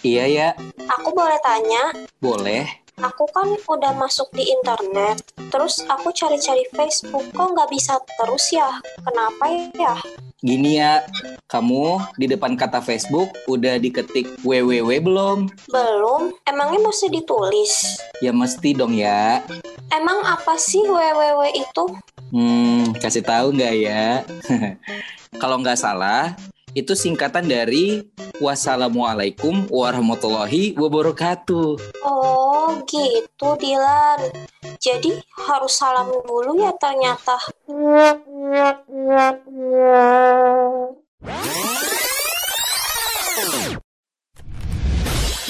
Iya ya, Aku boleh tanya, boleh. aku kan udah masuk di internet, terus aku cari-cari Facebook, kok nggak bisa terus ya? Kenapa ya? Gini ya, kamu di depan kata Facebook udah diketik www belum? Belum? Emangnya mesti ditulis? Ya mesti dong ya. Emang apa sih www itu? Hmm, kasih tahu nggak ya? Kalau nggak salah, itu singkatan dari Wassalamualaikum warahmatullahi wabarakatuh. Oh, gitu Dilan. Jadi harus salam dulu ya ternyata.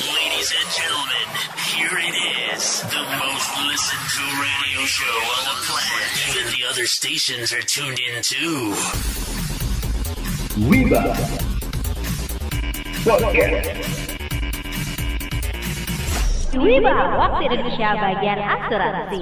Ladies and gentlemen, here it is. The most listened to radio show on the planet. Even the other stations are tuned in too. Wiba Podcast Wiba, waktu Indonesia bagian asuransi.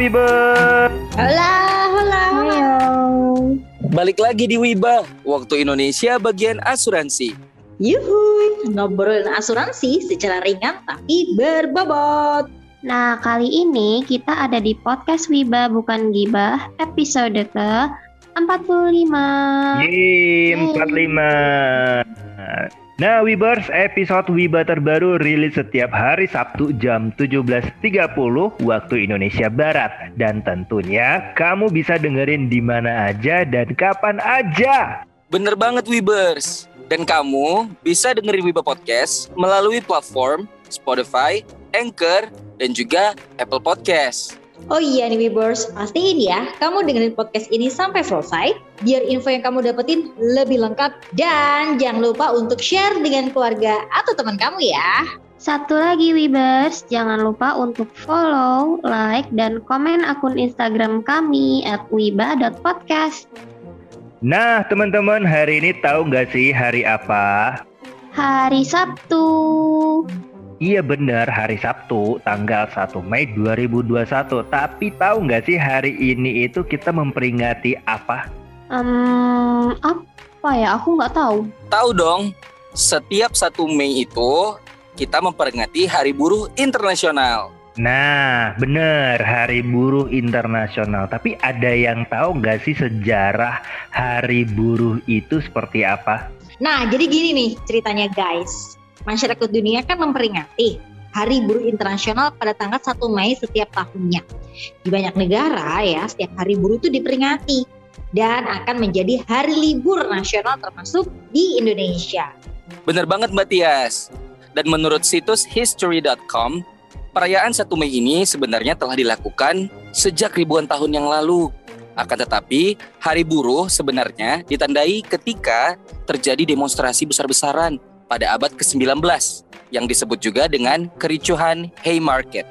Hola Wiba Hola, hola. Balik lagi di Wiba, waktu Indonesia bagian asuransi. Yuhuy, ngobrolin asuransi secara ringan tapi berbobot. Nah, kali ini kita ada di podcast Wiba Bukan Gibah episode ke 45. Yeay 45 Nah Wibers episode Wiba terbaru rilis setiap hari Sabtu jam 17.30 waktu Indonesia Barat Dan tentunya kamu bisa dengerin di mana aja dan kapan aja Bener banget Wibers. Dan kamu bisa dengerin Wiba Podcast melalui platform Spotify, Anchor, dan juga Apple Podcast. Oh iya nih Wibers, pastiin ya kamu dengerin podcast ini sampai selesai biar info yang kamu dapetin lebih lengkap dan jangan lupa untuk share dengan keluarga atau teman kamu ya. Satu lagi Wibers, jangan lupa untuk follow, like, dan komen akun Instagram kami at wiba.podcast. Nah teman-teman hari ini tahu nggak sih hari apa? Hari Sabtu. Iya bener hari Sabtu tanggal 1 Mei 2021 Tapi tahu nggak sih hari ini itu kita memperingati apa? Hmm, apa ya? Aku nggak tahu. Tahu dong, setiap 1 Mei itu kita memperingati Hari Buruh Internasional. Nah bener hari buruh internasional Tapi ada yang tahu nggak sih sejarah hari buruh itu seperti apa? Nah, jadi gini nih ceritanya guys. Masyarakat dunia kan memperingati Hari Buruh Internasional pada tanggal 1 Mei setiap tahunnya. Di banyak negara ya, setiap hari buruh itu diperingati dan akan menjadi hari libur nasional termasuk di Indonesia. Bener banget Mbak Tias. Dan menurut situs history.com, perayaan 1 Mei ini sebenarnya telah dilakukan sejak ribuan tahun yang lalu. Akan tetapi, Hari Buruh sebenarnya ditandai ketika terjadi demonstrasi besar-besaran pada abad ke-19 yang disebut juga dengan kericuhan Haymarket.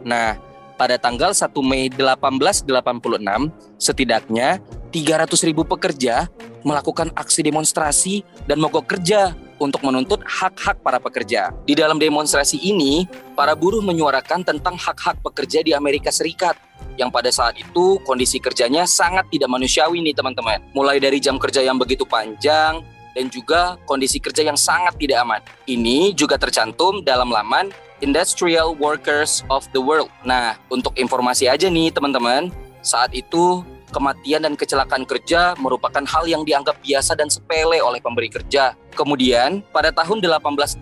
Nah, pada tanggal 1 Mei 1886, setidaknya 300 ribu pekerja melakukan aksi demonstrasi dan mogok kerja untuk menuntut hak-hak para pekerja. Di dalam demonstrasi ini, para buruh menyuarakan tentang hak-hak pekerja di Amerika Serikat yang pada saat itu kondisi kerjanya sangat tidak manusiawi nih teman-teman. Mulai dari jam kerja yang begitu panjang dan juga kondisi kerja yang sangat tidak aman. Ini juga tercantum dalam laman Industrial Workers of the World. Nah, untuk informasi aja nih teman-teman, saat itu kematian dan kecelakaan kerja merupakan hal yang dianggap biasa dan sepele oleh pemberi kerja. Kemudian, pada tahun 1889,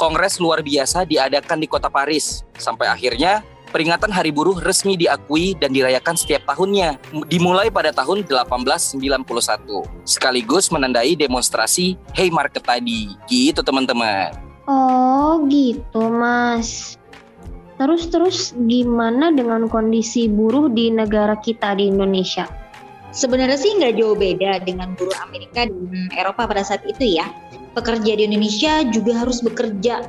Kongres luar biasa diadakan di kota Paris. Sampai akhirnya, peringatan Hari Buruh resmi diakui dan dirayakan setiap tahunnya, dimulai pada tahun 1891. Sekaligus menandai demonstrasi Haymarket tadi. Gitu teman-teman. Oh, gitu, Mas. Terus-terus gimana dengan kondisi buruh di negara kita di Indonesia? Sebenarnya sih nggak jauh beda dengan buruh Amerika dan Eropa pada saat itu ya. Pekerja di Indonesia juga harus bekerja.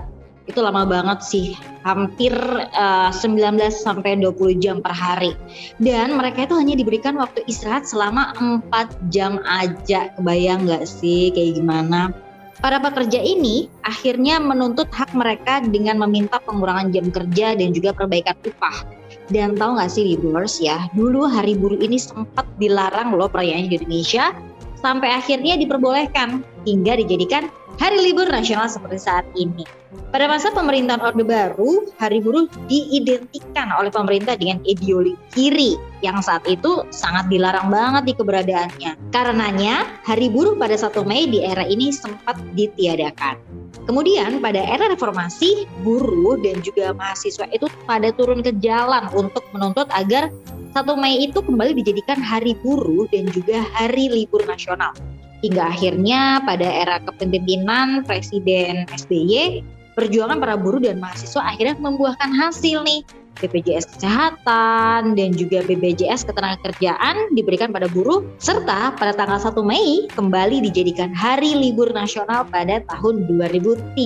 Itu lama banget sih, hampir uh, 19 sampai 20 jam per hari. Dan mereka itu hanya diberikan waktu istirahat selama 4 jam aja. Kebayang nggak sih kayak gimana? Para pekerja ini akhirnya menuntut hak mereka dengan meminta pengurangan jam kerja dan juga perbaikan upah. Dan tahu nggak sih viewers ya, dulu hari buruh ini sempat dilarang loh perayaan di Indonesia, sampai akhirnya diperbolehkan hingga dijadikan hari libur nasional seperti saat ini. Pada masa pemerintahan Orde Baru, hari buruh diidentikan oleh pemerintah dengan ideologi kiri yang saat itu sangat dilarang banget di keberadaannya. Karenanya, hari buruh pada 1 Mei di era ini sempat ditiadakan. Kemudian pada era reformasi, buruh dan juga mahasiswa itu pada turun ke jalan untuk menuntut agar 1 Mei itu kembali dijadikan hari buruh dan juga hari libur nasional. Hingga akhirnya pada era kepemimpinan Presiden SBY, perjuangan para buruh dan mahasiswa akhirnya membuahkan hasil nih. BPJS Kesehatan dan juga BPJS Ketenagakerjaan diberikan pada buruh serta pada tanggal 1 Mei kembali dijadikan hari libur nasional pada tahun 2013.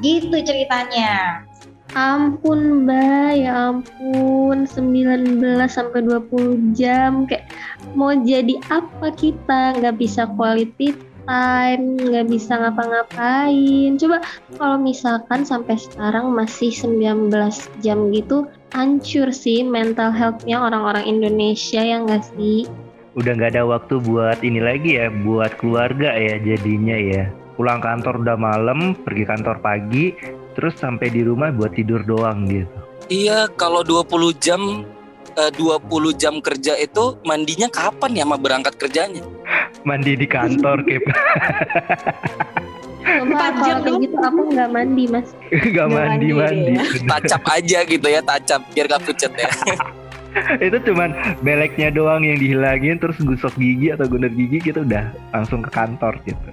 Gitu ceritanya. Ampun mbak, ya ampun 19 sampai 20 jam kayak mau jadi apa kita nggak bisa quality time, nggak bisa ngapa-ngapain. Coba kalau misalkan sampai sekarang masih 19 jam gitu, hancur sih mental healthnya orang-orang Indonesia yang nggak sih? Udah nggak ada waktu buat ini lagi ya, buat keluarga ya jadinya ya. Pulang kantor udah malam, pergi kantor pagi, terus sampai di rumah buat tidur doang gitu. Iya, kalau 20 jam eh, 20 jam kerja itu mandinya kapan ya sama berangkat kerjanya? Mandi di kantor, Kip. Coba kalau kayak gitu aku nggak mandi mas. Gak mandi mandi. Tacap aja gitu ya, tacap biar gak pucet ya. itu cuman beleknya doang yang dihilangin terus gosok gigi atau gundar gigi gitu udah langsung ke kantor gitu.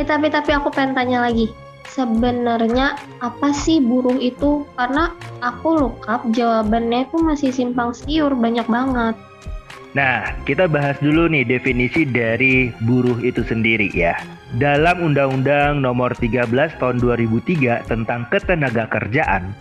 Eh tapi tapi aku pengen tanya lagi. Sebenarnya apa sih buruh itu? Karena aku look jawabannya itu masih simpang siur banyak banget. Nah, kita bahas dulu nih definisi dari buruh itu sendiri ya. Dalam Undang-Undang Nomor 13 Tahun 2003 tentang Ketenaga Kerjaan,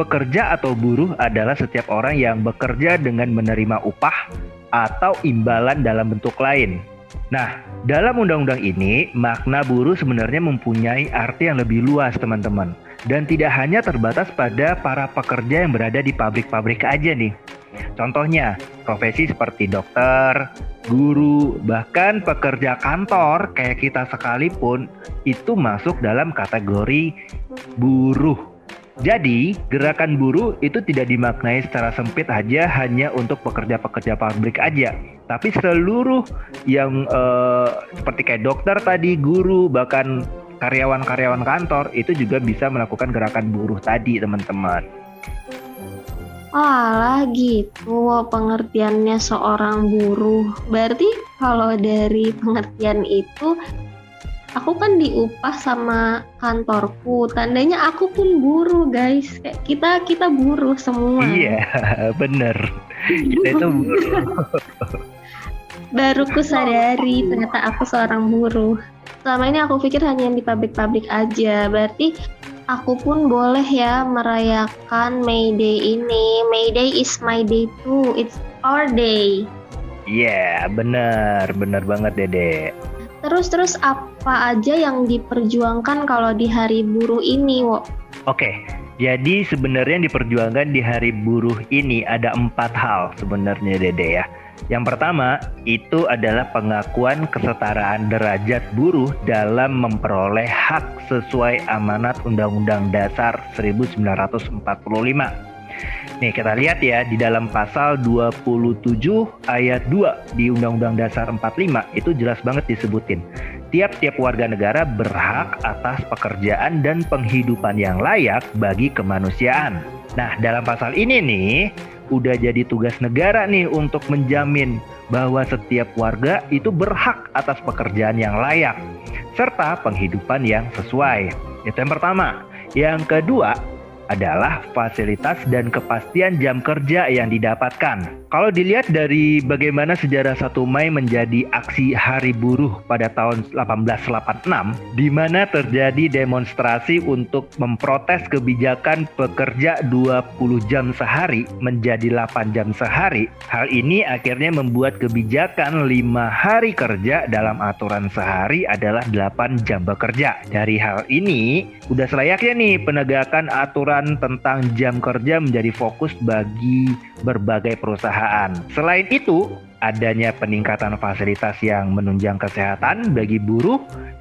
pekerja atau buruh adalah setiap orang yang bekerja dengan menerima upah atau imbalan dalam bentuk lain. Nah, dalam undang-undang ini, makna buruh sebenarnya mempunyai arti yang lebih luas, teman-teman. Dan tidak hanya terbatas pada para pekerja yang berada di pabrik-pabrik aja nih. Contohnya, profesi seperti dokter, guru, bahkan pekerja kantor kayak kita sekalipun itu masuk dalam kategori buruh. Jadi, gerakan buruh itu tidak dimaknai secara sempit aja hanya untuk pekerja-pekerja pabrik aja, tapi seluruh yang eh, seperti kayak dokter tadi, guru, bahkan karyawan-karyawan kantor itu juga bisa melakukan gerakan buruh tadi, teman-teman. Alah gitu pengertiannya seorang buruh. Berarti kalau dari pengertian itu aku kan diupah sama kantorku. Tandanya aku pun buruh, guys. Kayak kita kita buruh semua. Iya, bener. Kita itu buruh. Baru ku sadari ternyata aku seorang buruh. Selama ini aku pikir hanya di pabrik-pabrik aja. Berarti aku pun boleh ya merayakan May Day ini. May Day is my day too. It's our day. Iya, bener, bener banget Dede. Terus terus apa aja yang diperjuangkan kalau di hari buruh ini, Wo? Oke, jadi sebenarnya yang diperjuangkan di hari buruh ini ada empat hal sebenarnya Dede ya. Yang pertama itu adalah pengakuan kesetaraan derajat buruh dalam memperoleh hak sesuai amanat Undang-Undang Dasar 1945. Nih kita lihat ya di dalam pasal 27 ayat 2 di Undang-Undang Dasar 45 itu jelas banget disebutin. Tiap-tiap warga negara berhak atas pekerjaan dan penghidupan yang layak bagi kemanusiaan. Nah, dalam pasal ini nih udah jadi tugas negara nih untuk menjamin bahwa setiap warga itu berhak atas pekerjaan yang layak serta penghidupan yang sesuai. Itu yang pertama. Yang kedua, adalah fasilitas dan kepastian jam kerja yang didapatkan. Kalau dilihat dari bagaimana sejarah 1 Mei menjadi aksi Hari Buruh pada tahun 1886, di mana terjadi demonstrasi untuk memprotes kebijakan pekerja 20 jam sehari menjadi 8 jam sehari. Hal ini akhirnya membuat kebijakan 5 hari kerja dalam aturan sehari adalah 8 jam bekerja. Dari hal ini, udah selayaknya nih penegakan aturan tentang jam kerja menjadi fokus bagi berbagai perusahaan. Selain itu, adanya peningkatan fasilitas yang menunjang kesehatan bagi buruh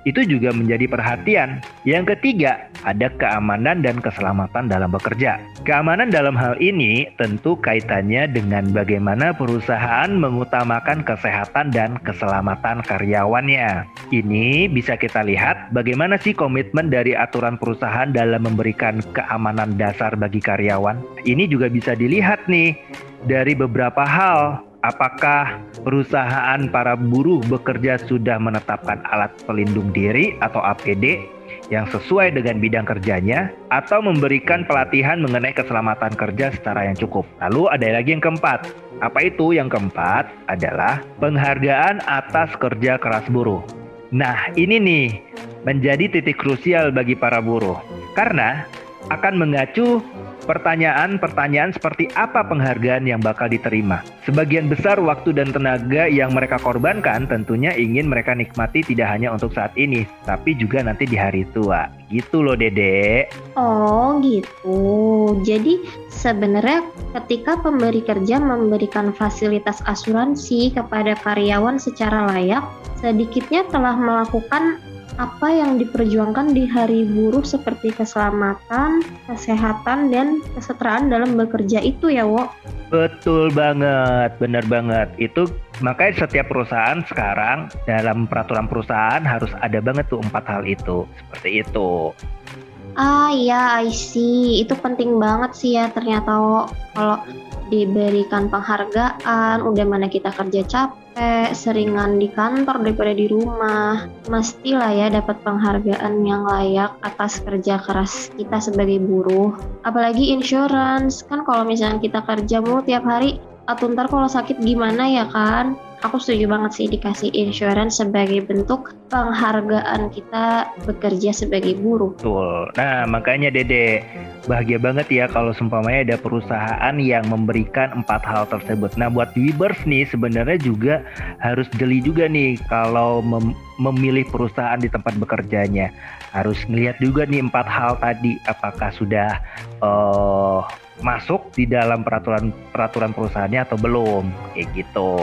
itu juga menjadi perhatian. Yang ketiga, ada keamanan dan keselamatan dalam bekerja. Keamanan dalam hal ini tentu kaitannya dengan bagaimana perusahaan mengutamakan kesehatan dan keselamatan karyawannya. Ini bisa kita lihat bagaimana sih komitmen dari aturan perusahaan dalam memberikan keamanan dasar bagi karyawan. Ini juga bisa dilihat nih dari beberapa hal apakah perusahaan para buruh bekerja sudah menetapkan alat pelindung diri atau APD yang sesuai dengan bidang kerjanya atau memberikan pelatihan mengenai keselamatan kerja secara yang cukup. Lalu ada lagi yang keempat. Apa itu? Yang keempat adalah penghargaan atas kerja keras buruh. Nah, ini nih menjadi titik krusial bagi para buruh karena akan mengacu pertanyaan-pertanyaan seperti apa penghargaan yang bakal diterima. Sebagian besar waktu dan tenaga yang mereka korbankan tentunya ingin mereka nikmati tidak hanya untuk saat ini, tapi juga nanti di hari tua. Gitu loh, Dede. Oh, gitu. Jadi sebenarnya ketika pemberi kerja memberikan fasilitas asuransi kepada karyawan secara layak, sedikitnya telah melakukan apa yang diperjuangkan di hari buruh seperti keselamatan, kesehatan, dan kesetaraan dalam bekerja itu ya, Wo? Betul banget, benar banget. Itu makanya setiap perusahaan sekarang dalam peraturan perusahaan harus ada banget tuh empat hal itu. Seperti itu. Ah iya, I see. Itu penting banget sih ya ternyata. Kalau diberikan penghargaan, udah mana kita kerja capek, seringan di kantor daripada di rumah. Mestilah ya dapat penghargaan yang layak atas kerja keras kita sebagai buruh. Apalagi insurance, kan kalau misalnya kita kerja mulu tiap hari, atau ntar kalau sakit gimana ya kan? Aku setuju banget sih dikasih insurance sebagai bentuk penghargaan kita bekerja sebagai buruh. Betul. Nah, makanya Dede, bahagia banget ya kalau seumpamanya ada perusahaan yang memberikan empat hal tersebut. Nah, buat Webers nih sebenarnya juga harus jeli juga nih kalau mem memilih perusahaan di tempat bekerjanya. Harus ngelihat juga nih empat hal tadi apakah sudah uh, masuk di dalam peraturan peraturan perusahaannya atau belum kayak gitu.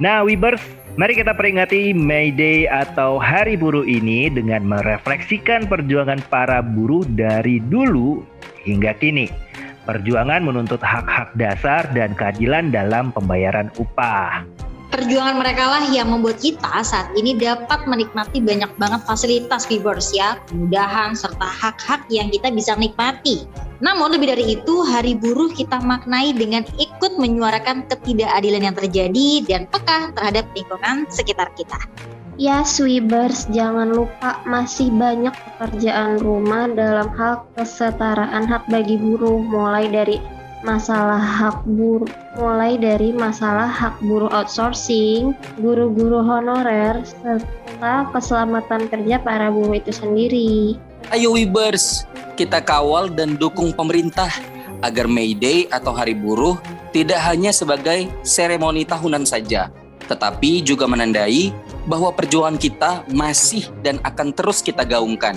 Nah, Webers, mari kita peringati May Day atau Hari Buruh ini dengan merefleksikan perjuangan para buruh dari dulu hingga kini. Perjuangan menuntut hak-hak dasar dan keadilan dalam pembayaran upah. Perjuangan mereka lah yang membuat kita saat ini dapat menikmati banyak banget fasilitas viewers ya, kemudahan serta hak-hak yang kita bisa nikmati. Namun lebih dari itu, Hari Buruh kita maknai dengan ikut menyuarakan ketidakadilan yang terjadi dan peka terhadap lingkungan sekitar kita. Ya, Swibers, jangan lupa masih banyak pekerjaan rumah dalam hal kesetaraan hak bagi buruh, mulai dari masalah hak buruh, mulai dari masalah hak buruh outsourcing, guru-guru honorer, serta keselamatan kerja para buruh itu sendiri. Ayo Wibers, kita kawal dan dukung pemerintah agar May Day atau Hari Buruh tidak hanya sebagai seremoni tahunan saja, tetapi juga menandai bahwa perjuangan kita masih dan akan terus kita gaungkan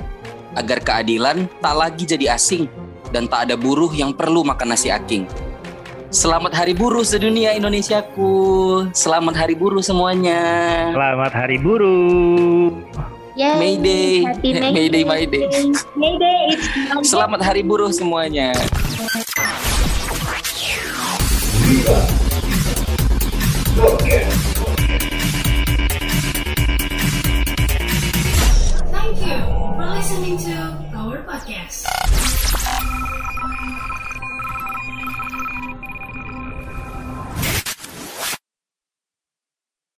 agar keadilan tak lagi jadi asing dan tak ada buruh yang perlu makan nasi aking. Selamat Hari Buruh sedunia Indonesiaku. Selamat Hari Buruh semuanya. Selamat Hari Buruh. Yay, Mayday. Happy May Mayday, Mayday. Mayday, it's Selamat Hari Buruh semuanya. Podcast.